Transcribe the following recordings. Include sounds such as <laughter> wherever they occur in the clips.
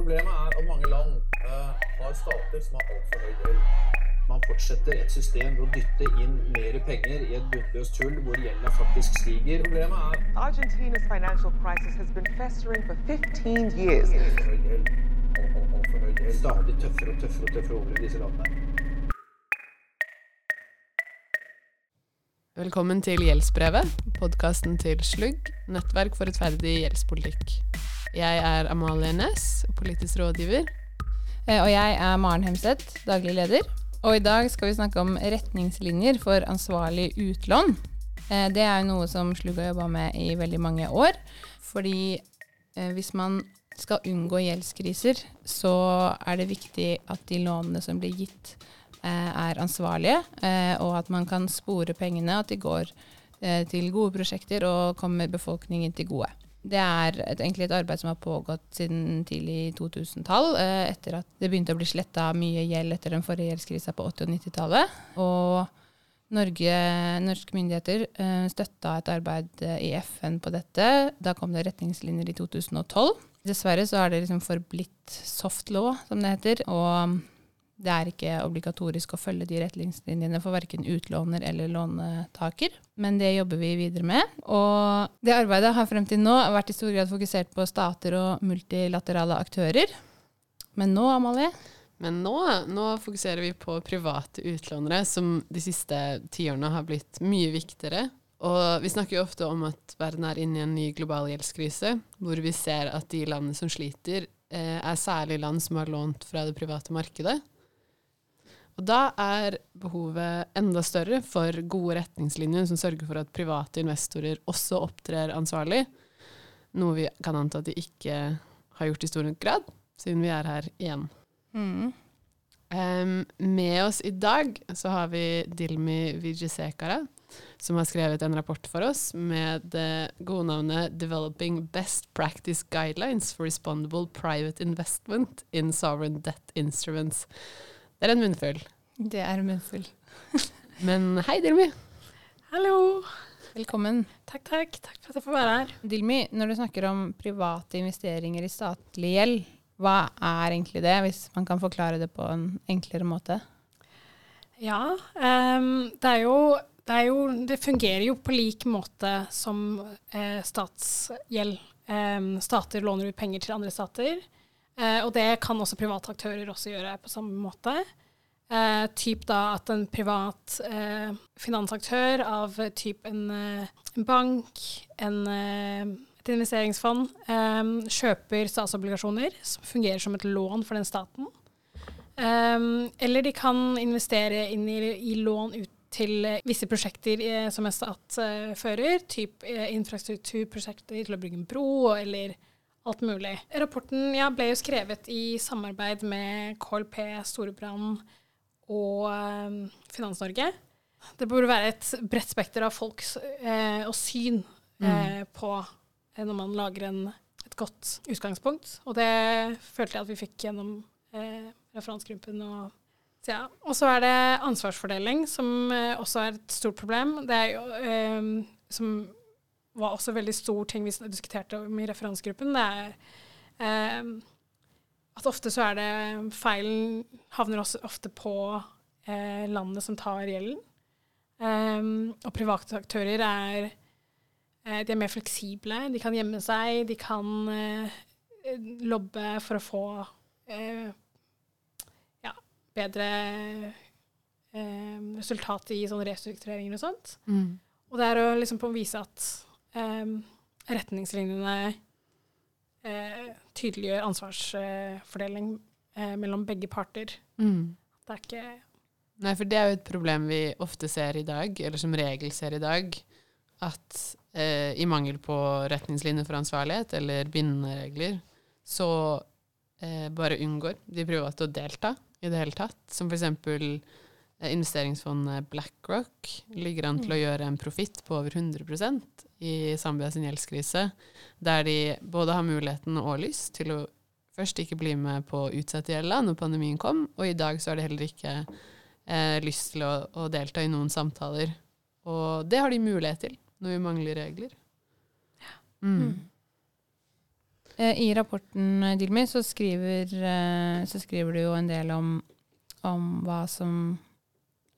Problemet er at mange land uh, har stater som har altfor høy gjeld. Man fortsetter et system ved å dytte inn mer penger i et bunnløst hull hvor gjelda faktisk stiger. Problemet er Argentina's financial crisis has been festering for 15 years. Stadig tøffere og tøffere og tøffere over i disse landene. Velkommen til Gjeldsbrevet, podkasten til Slugg, nettverk for rettferdig gjeldspolitikk. Jeg er Amalie Næss, politisk rådgiver. Eh, Og jeg er Maren Hemseth, daglig leder. Og i dag skal vi snakke om retningslinjer for ansvarlig utlån. Eh, Det er jo noe som Slugg har jobba med i veldig mange år. Fordi eh, hvis man skal unngå gjeldskriser, så er det viktig at de lånene som blir gitt, er ansvarlige, og at man kan spore pengene, at de går til gode prosjekter og kommer befolkningen til gode. Det er et, egentlig et arbeid som har pågått siden tidlig 2000-tall, eh, etter at det begynte å bli sletta mye gjeld etter den forrige gjeldskrisa på 80- og 90-tallet. Og Norge, norske myndigheter eh, støtta et arbeid eh, i FN på dette. Da kom det retningslinjer i 2012. Dessverre så er det liksom forblitt soft law, som det heter. Og det er ikke obligatorisk å følge de retningslinjene for verken utlåner eller låntaker. Men det jobber vi videre med. Og det arbeidet har frem til nå vært i stor grad fokusert på stater og multilaterale aktører. Men nå, Amalie, Men nå, nå fokuserer vi på private utlånere, som de siste tiårene har blitt mye viktigere. Og vi snakker jo ofte om at verden er inne i en ny global gjeldskrise, hvor vi ser at de landene som sliter, eh, er særlig land som har lånt fra det private markedet. Og da er behovet enda større for gode retningslinjer som sørger for at private investorer også opptrer ansvarlig, noe vi kan anta at de ikke har gjort i stor nok grad, siden vi er her igjen. Em, med oss i dag så har vi Dilmi Vijasekara, som har skrevet en rapport for oss med det gode navnet 'Developing Best Practice Guidelines for Respondable Private Investment in Sovereign Debt Instruments'. Det er en munnfull. det er en munnfull. <laughs> Men hei, Dilmi. Hallo. Velkommen. Takk, takk. Takk for at jeg får være her. Dilmi, når du snakker om private investeringer i statlig gjeld, hva er egentlig det, hvis man kan forklare det på en enklere måte? Ja, um, det er jo det, er jo, det fungerer jo på lik måte som eh, statsgjeld. Um, stater låner ut penger til andre stater, eh, og det kan også private aktører også gjøre på samme måte. Eh, typ da at en privat eh, finansaktør av typ en, eh, en bank, en, eh, et investeringsfond, eh, kjøper statsobligasjoner som fungerer som et lån for den staten. Eller de kan investere inn i, i lån ut til visse prosjekter som en stat fører, typ infrastrukturprosjekter til å bygge en bro, eller alt mulig. Rapporten ja, ble jo skrevet i samarbeid med KLP, Storebrand og eh, Finans-Norge. Det burde være et bredt spekter av folks eh, og syn eh, på eh, når man lager en, et godt utgangspunkt. Og det følte jeg at vi fikk gjennom eh, referansegruppen. Og, så ja. og så er det ansvarsfordeling, som eh, også er et stort problem. Det er jo eh, Som var også veldig stor ting vi diskuterte om i referansegruppen. Det er eh, at ofte så er det feilen havner også ofte på eh, landet som tar gjelden. Eh, og private aktører er eh, de er mer fleksible. De kan gjemme seg, de kan eh, lobbe for å få eh, ja, bedre eh, resultat i sånne restruktureringer og sånt. Og det er å liksom på å vise at eh, retningslinjene eh, tydeliggjør ansvarsfordeling eh, mellom begge parter. Det er ikke Nei, for det er jo et problem vi ofte ser i dag, eller som regel ser i dag, at eh, i mangel på retningslinjer for ansvarlighet eller bindende regler, så eh, bare unngår de private å delta i det hele tatt. Som for eksempel investeringsfondet BlackRock ligger an til å gjøre en profitt på over 100% i Zambia sin gjeldskrise, der de både har muligheten og lyst til å først ikke bli med på å utsette gjelda når pandemien kom, og i dag så har de heller ikke eh, lyst til å, å delta i noen samtaler. Og det har de mulighet til når vi mangler regler. Mm. mm. I rapporten eh, Dilmi så skriver, eh, så skriver du jo en del om, om hva som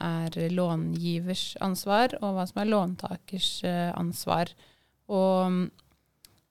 er långivers ansvar, og hva som er låntakers eh, ansvar. Og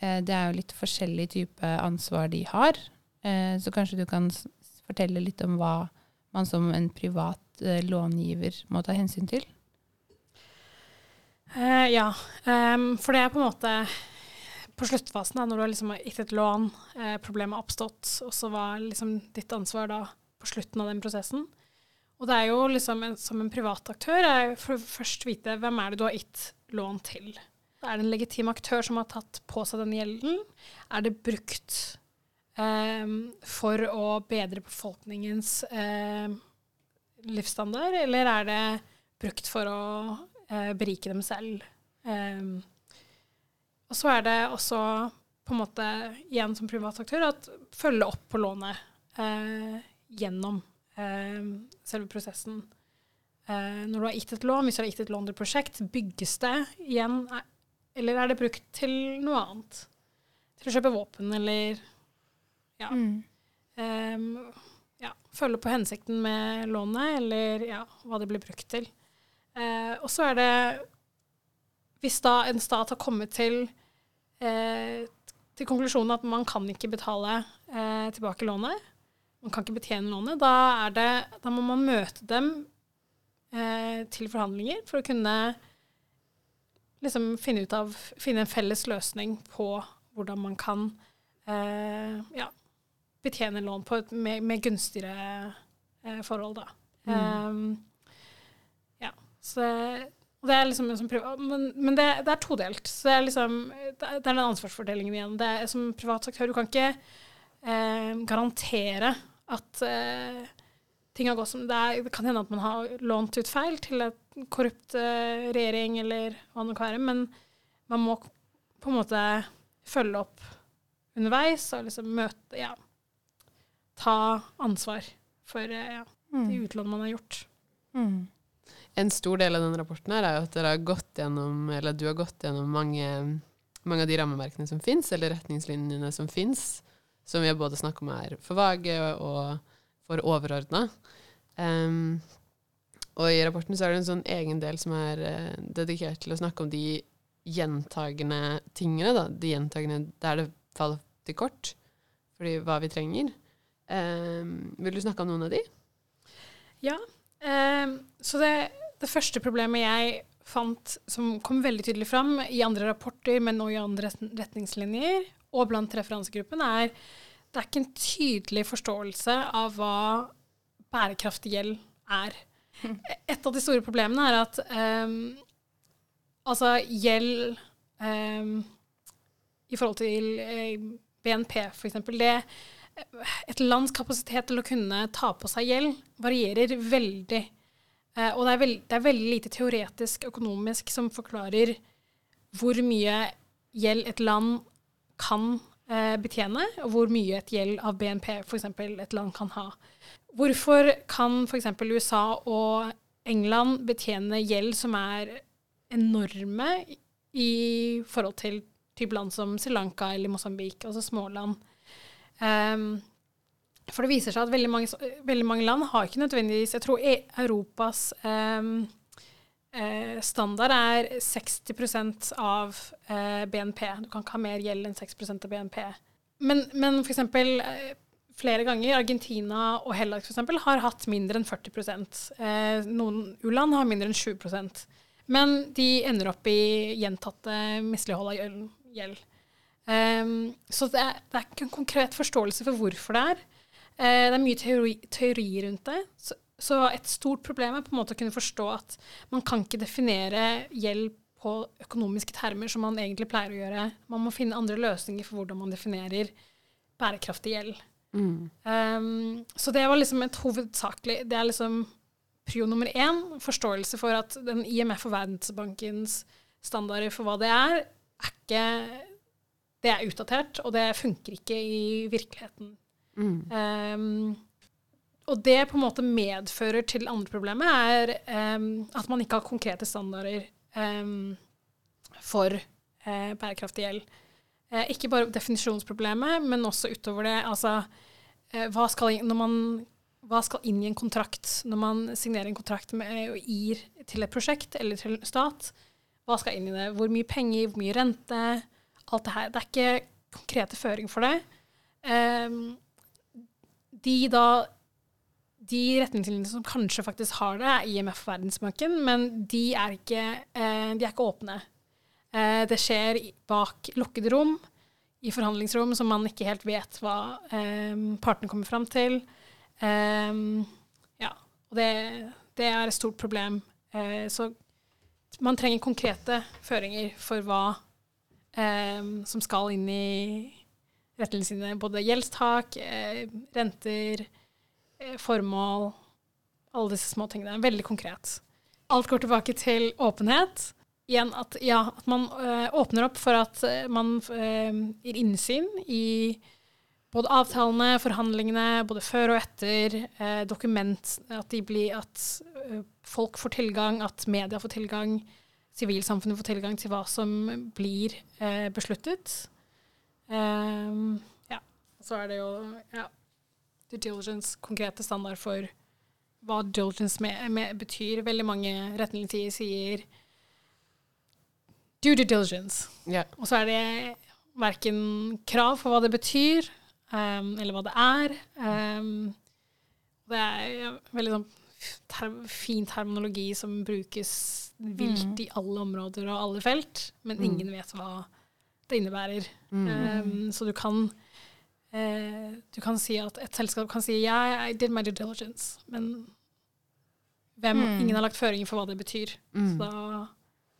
eh, det er jo litt forskjellig type ansvar de har. Eh, så kanskje du kan fortelle litt om hva man som en privat långiver må ta hensyn til? Eh, ja, um, for det er på en måte på sluttfasen, da, når du har liksom gitt et lån, eh, problemet har oppstått, og så var liksom ditt ansvar da på slutten av den prosessen. Og det er jo liksom en, som en privat aktør, er for først vite hvem er det du har gitt lån til. Er det en legitim aktør som har tatt på seg den gjelden? Er det brukt eh, for å bedre befolkningens eh, livsstandard, eller er det brukt for å eh, berike dem selv? Ehm, og så er det også på en måte igjen som privat aktør at følge opp på lånet eh, gjennom selve prosessen. Eh, når du har gitt et lån, hvis du har gitt et lån til et prosjekt, bygges det igjen, eh, eller er det brukt til noe annet? Til å kjøpe våpen, eller ja. Ehm, ja, følge på hensikten med lånet, eller ja, hva det blir brukt til. Eh, og så er det Hvis da en stat har kommet til eh, til konklusjonen at man kan ikke betale eh, tilbake lånet, man kan ikke betjene lånet, da, er det, da må man møte dem eh, til forhandlinger for å kunne liksom finne ut av Finne en felles løsning på hvordan man kan eh, ja, betjene lån på et mer, mer gunstigere eh, forhold, da. Um, ja, så det er liksom privat, Men, men det, det, er todelt. Så det er liksom Det er den ansvarsfordelingen igjen. Det er, som privat aktør, du kan ikke eh, garantere at eh, ting har gått som det er. Det kan hende at man har lånt ut feil til en korrupt eh, regjering eller hva det kan være, men man må på en måte følge opp underveis og liksom møte Ja. Ta ansvar for eh, ja, de utlån man har gjort. Mm. En stor del av den rapporten her er jo at dere har gått gjennom, eller du har gått gjennom mange, mange av de rammeverkene som fins, eller retningslinjene som fins, som vi har både snakket om er for vage og for overordna. Um, og i rapporten så er det en sånn egen del som er uh, dedikert til å snakke om de gjentagende tingene, da. De gjentagende der det faller til kort, fordi hva vi trenger. Um, vil du snakke om noen av de? Ja. Um, så det, det første problemet jeg fant som kom veldig tydelig fram i andre rapporter, men også i andre retningslinjer, og blant referansegruppen, er det er ikke en tydelig forståelse av hva bærekraftig gjeld er. <laughs> Et av de store problemene er at um, altså gjeld um, i forhold til eh, BNP, eksempel, det et lands kapasitet til å kunne ta på seg gjeld varierer veldig. Eh, og det er, veld, det er veldig lite teoretisk økonomisk som forklarer hvor mye gjeld et land kan eh, betjene, og hvor mye et gjeld av BNP f.eks. et land kan ha. Hvorfor kan f.eks. USA og England betjene gjeld som er enorme i forhold til type land som Sri Lanka eller Mosambik, altså småland? Um, for det viser seg at veldig mange, veldig mange land har ikke nødvendigvis Jeg tror e- Europas ehm, eh, standard er 60 av eh, BNP. Du kan ikke ha mer gjeld enn 6% av BNP. Men, men eksempel eh, flere ganger Argentina og Hellas for eksempel, har hatt mindre enn 40 eh, Noen u-land har mindre enn 7% Men de ender opp i gjentatte mislighold av gjeld. Ehm, så det er, det er ikke en konkret forståelse for hvorfor det er. Eh, det er mye teori, teori rundt det. Så, så et stort problem er på en måte å kunne forstå at man kan ikke definere gjeld på økonomiske termer som man egentlig pleier å gjøre. Man må finne andre løsninger for hvordan man definerer bærekraftig gjeld. Ehm, så det var liksom et hovedsakelig Det er liksom prio nummer én. Forståelse for at den IMF og Verdensbankens standarder for hva det er, er ikke Det er utdatert, og det funker ikke i virkeligheten. Ehm, og det på en måte medfører til andre problemet, er um, at man ikke har konkrete standarder um, for uh, bærekraftig gjeld. Uh, ikke bare definisjonsproblemet, men også utover det. Altså, uh, hva, skal, man, hva skal inn i en kontrakt når man signerer en kontrakt med, og gir til et prosjekt eller til en stat? Hva skal inn i det? Hvor mye penger, hvor mye rente? Alt det her. Det er ikke konkrete føringer for det. Um, de da de retningslinjene som kanskje faktisk har det, er IMF og Verdensbanken, men de er ikke, eh, de er ikke åpne. Eh, det skjer bak lukkede rom, i forhandlingsrom, som man ikke helt vet hva eh, partene kommer fram til. Ja, og det, det er et stort problem. Så man trenger konkrete føringer for hva som skal inn i retningslinjene. Både gjeldstak, renter, formål, alle disse små tingene. Veldig konkret. Alt går tilbake til åpenhet. Igjen at, ja, at man eh, åpner opp for at eh, man eh, gir innsyn i både avtalene, forhandlingene, både før og etter, eh, dokument, at, blir, at eh, folk får tilgang, at media får tilgang, sivilsamfunnet får tilgang til hva som blir eh, besluttet. Um, ja, så er det jo ja, due diligence, konkrete standard for hva diligence med, med betyr. Veldig mange retningslinjer sier due diligence. Yeah. Og så er det verken krav for hva det betyr, um, eller hva det er. Um, det er veldig sånn ter fin terminologi som brukes vilt i alle områder og alle felt, men ingen vet hva det innebærer. Ehm, så du kan eh, du kan si at et selskap kan si yeah, I did my due diligence, men hvem, ingen har lagt føringer for hva det betyr. Så da,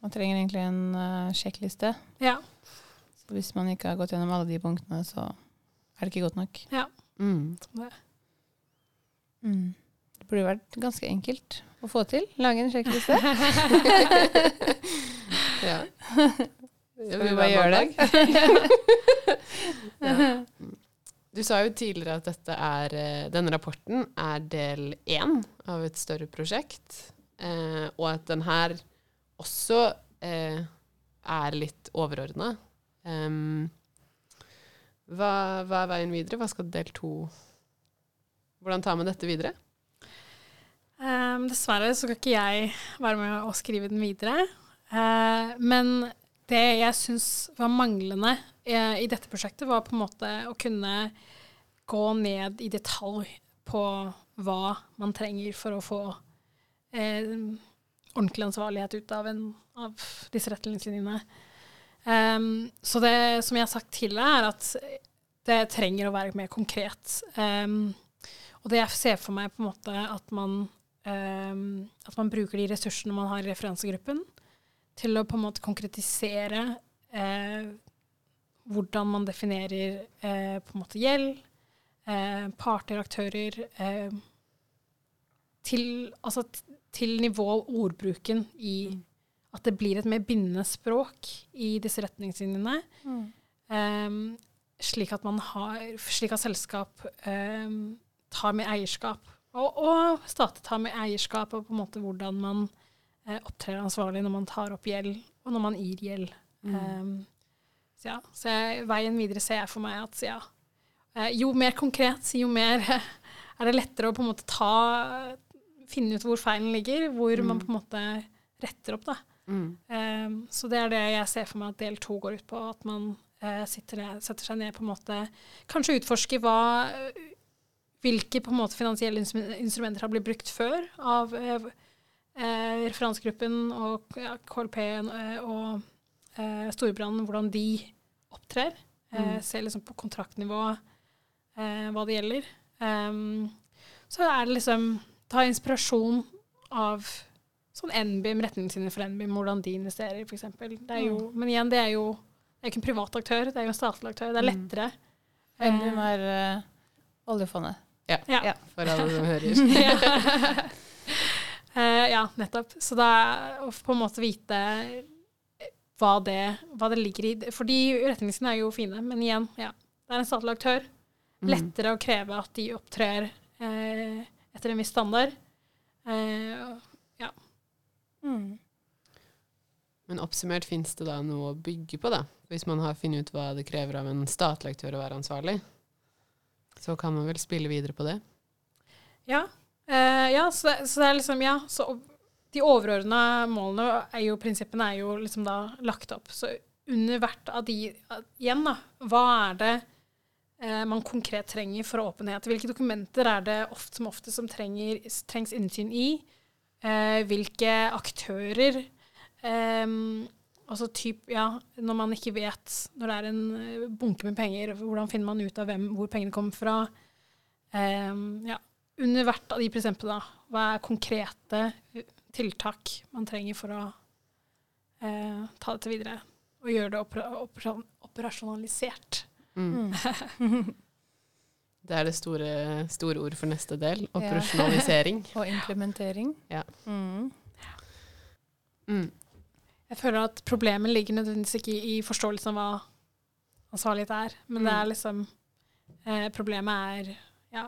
Man trenger egentlig en uh, sjekkliste. ja, Så hvis man ikke har gått gjennom alle de punktene, så er det ikke godt nok. ja. Mm. det. Mm. Det burde vært ganske enkelt å få til. Lage en sjekkliste. <laughs> Ja. Skal vi bare gjøre det? <laughs> ja. <laughs> Du sa jo tidligere at er, eh, denne rapporten er del én av et større prosjekt, eh, og at den her også eh, er litt overordna. Um, hva, hva er veien videre? Hva skal del to Hvordan tar man dette videre? Um, dessverre så skal ikke jeg være med å skrive den videre. Uh, men det jeg syns var manglende i dette prosjektet, var på en måte å kunne gå ned i detalj på hva man trenger for å få eh, ordentlig ansvarlighet ut av, en, av disse retningslinjene. Um, så det som jeg har sagt tidligere, er at det trenger å være mer konkret. Um, og det jeg ser for meg på en måte at man, um, at man bruker de ressursene man har i referansegruppen, til å på en måte konkretisere eh, hvordan man definerer eh, på en måte gjeld, eh, parter, aktører, eh, til, altså, til nivå ordbruken i at det blir et mer bindende språk i disse retningslinjene. Ehm, slik at man har, slik at selskap ehm, tar med eierskap. Og, og stater tar med eierskap og på en måte hvordan man eh, opptrer ansvarlig når man tar opp gjeld, og når man gir gjeld. Ehm, så ja, så jeg, veien videre ser jeg for meg at ja, eh, jo mer konkret, jo mer er det lettere å på en måte ta Finne ut hvor feilen ligger, hvor man på en måte retter opp, da. Mm. Um, så det er det jeg ser for meg at del to går ut på. At man uh, sitter ned, setter seg ned på en måte Kanskje utforsker hva hvilke på en måte finansielle instrumenter har blitt brukt før av uh, uh, referansegruppen og ja, KLP eh, og eh, Storebrand, hvordan de opptrer. Eh, Se liksom på kontraktnivå eh, hva det gjelder. Um, så er det liksom ta inspirasjon av sånn NBIM, retningslinjer for NBIM, hvordan de investerer, f.eks. Men igjen, det er jo det er ikke en privat aktør, det er jo en statlig aktør. Det er lettere. NBIM er uh, oljefondet. Ja, Ja. for alle som hører. <laughs> uh, ja, nettopp. Så da å på en måte vite hva det, hva det ligger i Fordi retningslinjene er jo fine, men igjen, ja. Det er en statlig aktør. Lettere å kreve at de opptrer eh, etter en viss standard. Eh, ja. Men oppsummert fins det da noe å bygge på, da. Hvis man har funnet ut hva det krever av en statlig aktør å være ansvarlig, så kan man vel spille videre på det. Ja, eh, ja så, det, så det er liksom Ja, så de overordna målene er jo, prinsippene er jo liksom da lagt opp. Så under hvert av de Igjen, da. Hva er det eh, man konkret trenger for åpenhet? Hvilke dokumenter er det ofte som ofte som trenger, trengs innsyn i? Eh, hvilke aktører? Eh, altså typ, ja, når man ikke vet Når det er en eh, bunke med penger, hvordan finner man ut av hvem, hvor pengene kommer fra? Um, ja, under hvert av de prinsippene, da, hva er konkrete tiltak man trenger for å eh, ta dette videre? Og gjøre det opera opera operasjonalisert. Mm. <laughs> Det er det store, store ord for neste del. Ja. Operasjonalisering. <laughs> Og implementering. Ja. Mm. Mm. Jeg føler at problemet ligger nødvendigvis ikke i, i forståelsen av hva ansvarlighet er, men det Mm. er liksom eh, Problemet er ja,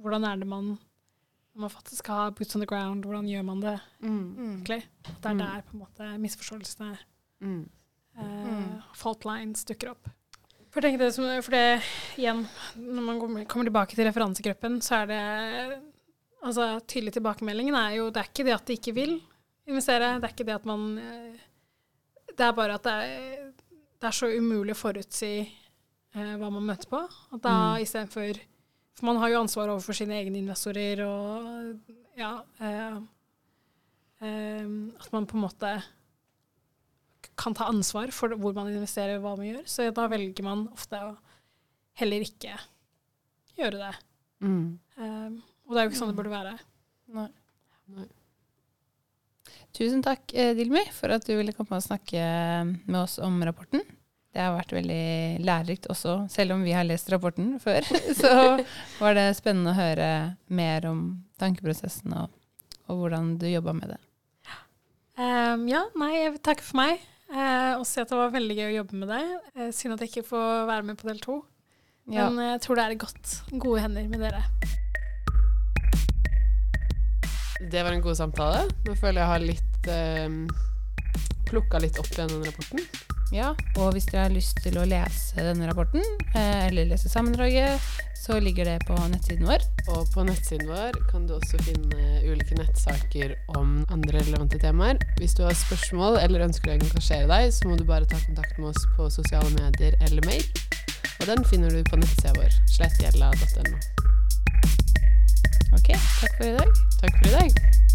hvordan er det man når man faktisk skal ha boots on the ground, hvordan gjør man det Mm. egentlig? At det er Mm. der på en måte misforståelsene Mm. eh, Mm. fault lines dukker opp. For, det, som, for det, igjen, når man kommer- kommer tilbake til referansegruppen, så er det altså, Tydelig tilbakemeldingen er jo Det er ikke det at de ikke vil investere, det er ikke det at man eh, Det er bare at det er, det er så umulig å forutsi eh, hva man møter på. At da Mm. istedenfor For man har jo ansvar overfor sine egne investorer og ja eh, eh, At man på en måte kan ta ansvar for hvor man investerer hva man gjør. Så da velger man ofte å heller ikke gjøre det. Mm. Eh, og det er jo ikke sånn det burde være. Nei. Nei. Tusen takk, eh, Dilmi, for at du ville komme og snakke med oss om rapporten. Det har vært veldig lærerikt også, selv om vi har lest rapporten <laughs> før. <laughs> Så var det spennende å høre mer om tankeprosessen og, og hvordan du jobba med det. Um, ja, nei, jeg vil takke for meg. Uh, og si at det var veldig gøy å jobbe med deg. Uh, synd at jeg ikke får være med på del to. Ja. Men eh, jeg tror det er i godt, gode hender med dere. Det var en god samtale. Nå føler jeg har litt um, plukka litt opp igjen den rapporten. Ja, og hvis dere har lyst til å lese denne rapporten, eh, eller lese sammendraget, så ligger det på nettsiden vår. Og på nettsiden vår kan du også finne ulike nettsaker om andre relevante temaer. Hvis du har spørsmål eller ønsker å engasjere deg, så må du bare ta kontakt med oss på sosiale medier eller mail. Og den finner du på nettsida vår, slettgjella.no. Ok, takk for i dag. Takk for i dag.